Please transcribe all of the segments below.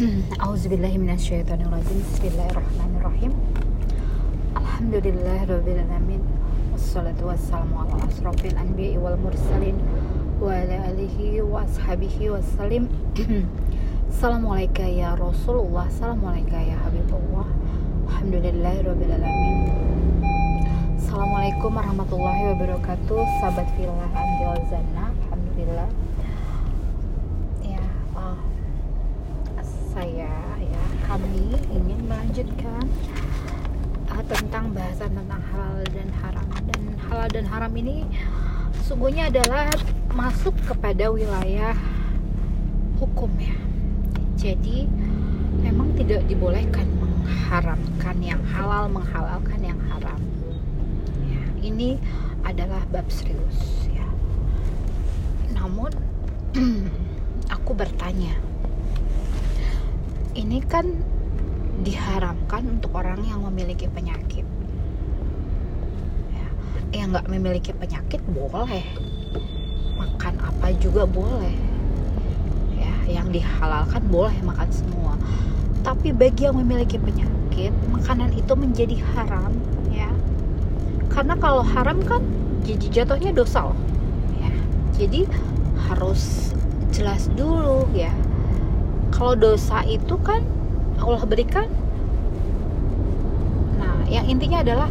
Auzubillahiminasyaitonirrajim Bismillahirrahmanirrahim. Wassalatu wassalamu ala asrafil anbiya wal ya ya Assalamualaikum warahmatullahi wabarakatuh. Sahabat Zana Alhamdulillah Ya uh, Saya ya. Kami ingin melanjutkan uh, Tentang bahasan tentang halal dan haram. Dan halal dan haram ini Sungguhnya adalah Masuk kepada wilayah Hukum ya. Jadi Memang tidak dibolehkan mengharamkan yang halal, menghalalkan yang haram. Ini adalah bab serius ya. Namun aku bertanya, ini kan diharamkan untuk orang yang memiliki penyakit. Ya, yang nggak memiliki penyakit boleh makan apa juga boleh. Ya, yang dihalalkan boleh makan semua. Tapi bagi yang memiliki penyakit, makanan itu menjadi haram, ya karena kalau haram kan jadi jatuhnya dosa loh ya jadi harus jelas dulu ya kalau dosa itu kan Allah berikan. Nah yang intinya adalah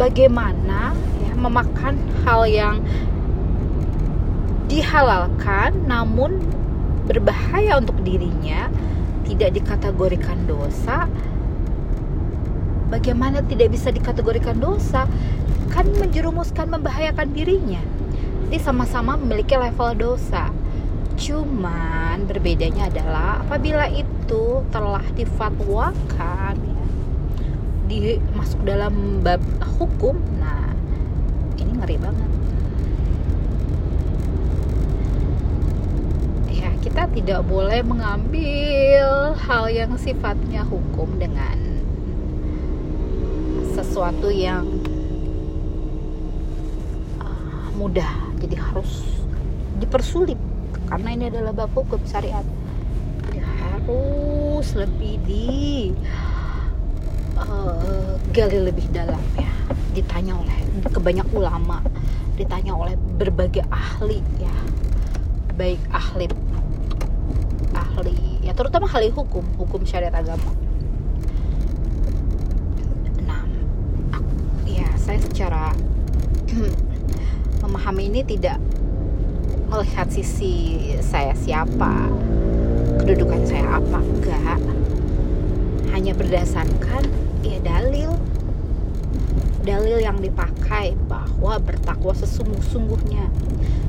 bagaimana ya memakan hal yang dihalalkan namun berbahaya untuk dirinya tidak dikategorikan dosa. Bagaimana tidak bisa dikategorikan dosa? Kan menjerumuskan membahayakan dirinya. Jadi sama-sama memiliki level dosa cuman berbedanya adalah apabila itu telah difatwakan ya, di masuk dalam bab hukum nah ini ngeri banget. Ya kita tidak boleh mengambil hal yang sifatnya hukum dengan sesuatu yang uh, mudah. Jadi harus dipersulit karena ini adalah bab hukum syariat. Jadi harus lebih di uh, gali lebih dalam ya. Ditanya oleh kebanyak ulama ditanya oleh berbagai ahli ya. Baik ahli ahli ya terutama ahli hukum hukum syariat agama. Saya secara memahami ini tidak melihat sisi saya siapa kedudukan saya apa enggak. Hanya berdasarkan ya dalil. Dalil yang dipakai bahwa bertakwa sesungguh-sungguhnya.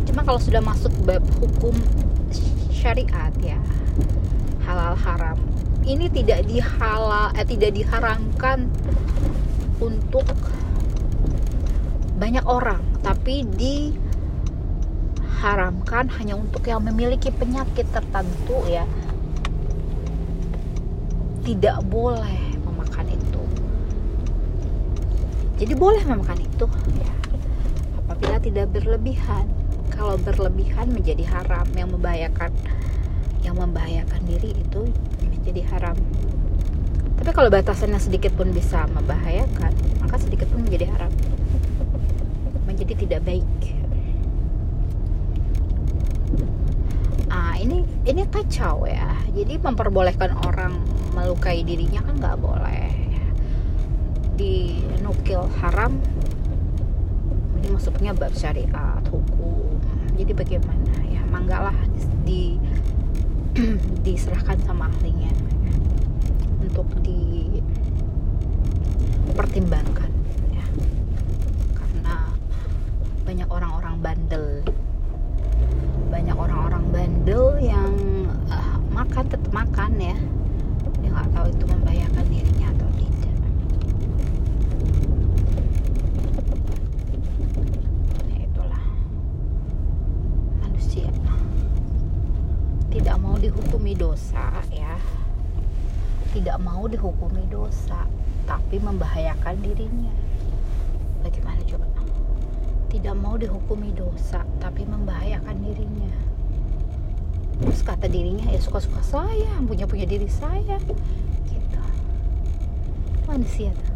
Cuma kalau sudah masuk bab hukum syariat ya halal haram ini tidak dihalal eh, tidak diharamkan untuk banyak orang tapi diharamkan hanya untuk yang memiliki penyakit tertentu ya. Tidak boleh memakan itu. Jadi boleh memakan itu ya. Apabila tidak berlebihan. Kalau berlebihan menjadi haram. Yang membahayakan yang membahayakan diri itu menjadi haram. Tapi kalau batasannya sedikit pun bisa membahayakan maka sedikit pun menjadi haram. Jadi tidak baik ini kacau ya. Jadi memperbolehkan orang melukai dirinya kan nggak boleh. Di nukil haram ini masuknya bab syariat hukum. Jadi bagaimana ya? Manggalah di diserahkan sama ahlinya untuk dipertimbangkan banyak orang-orang bandel banyak orang-orang bandel yang uh, makan tetap makan ya. Dia nggak tahu itu membahayakan dirinya atau tidak. Ya itulah. Manusia. Tidak mau dihukumi dosa ya. Tidak mau dihukumi dosa tapi membahayakan dirinya. Bagaimana coba? Tidak mau dihukumi dosa tapi membahayakan dirinya terus kata dirinya ya suka-suka saya punya punya diri saya. Gitu. Manusia tuh.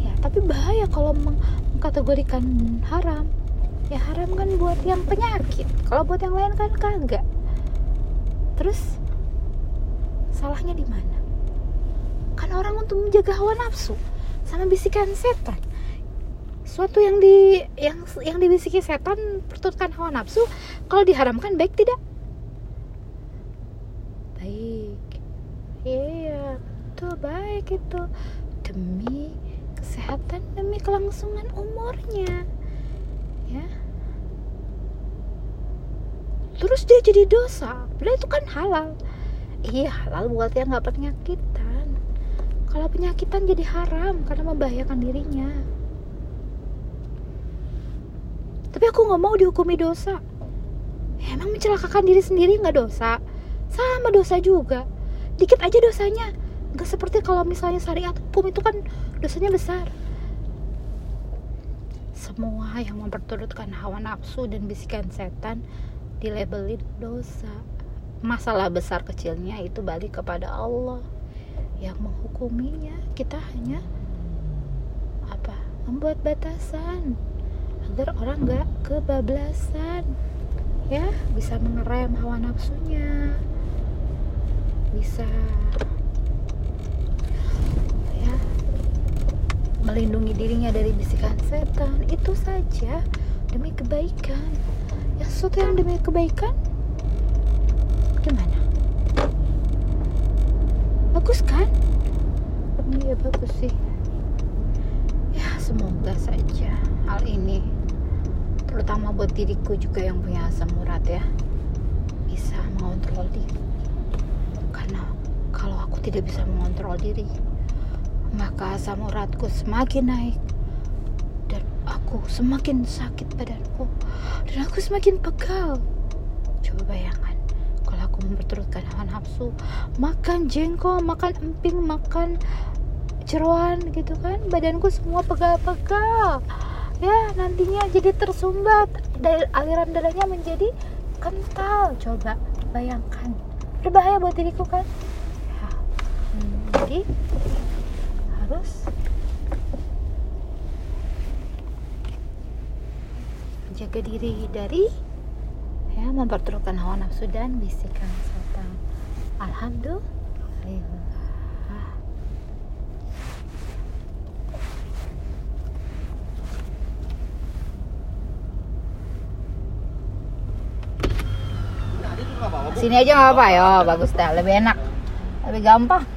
Ya tapi bahaya kalau meng mengkategorikan haram. Ya haram kan buat yang penyakit. Kalau buat yang lain kan kagak. Terus salahnya di mana? Kan orang untuk menjaga hawa nafsu sama bisikan setan suatu yang di yang yang dibisiki setan perturutkan hawa nafsu. Kalau diharamkan baik tidak? Baik. Iya tuh baik itu. Demi kesehatan demi kelangsungan umurnya. Ya. Terus dia jadi dosa. Padahal itu kan halal. Iya halal buat yang nggak penyakitan. Kalau penyakitan jadi haram karena membahayakan dirinya tapi aku nggak mau dihukumi dosa. Emang mencelakakan diri sendiri nggak dosa? Sama dosa juga. Dikit aja dosanya. Nggak seperti kalau misalnya syariat hukum itu kan dosanya besar. Semua yang memperturutkan hawa nafsu dan bisikan setan dilabelin dosa. Masalah besar kecilnya itu balik kepada Allah yang menghukuminya. Kita hanya apa membuat batasan agar orang nggak kebablasan. Ya bisa mengerem hawa nafsunya. Bisa ya melindungi dirinya dari bisikan setan. Itu saja demi kebaikan. Ya sesuatu yang demi kebaikan? Gimana? Bagus kan? Iya bagus sih. ya semoga saja hal ini terutama buat diriku juga yang punya asam urat ya bisa mengontrol diri. Karena kalau aku tidak bisa mengontrol diri maka asam uratku semakin naik dan aku semakin sakit badanku dan aku semakin pegal. Coba bayangkan kalau aku memperturutkan hawa nafsu makan jengkol makan emping makan jeroan gitu kan. Badanku semua pegal-pegal ya nantinya jadi tersumbat. Dari aliran darahnya menjadi kental. Coba bayangkan. Berbahaya buat diriku kan? Ya. hmm, jadi harus menjaga diri dari ya memperturutkan hawa nafsu dan bisikan setan alhamdulillah sini aja nggak apa-apa ya bagus dah lebih enak. Lebih gampang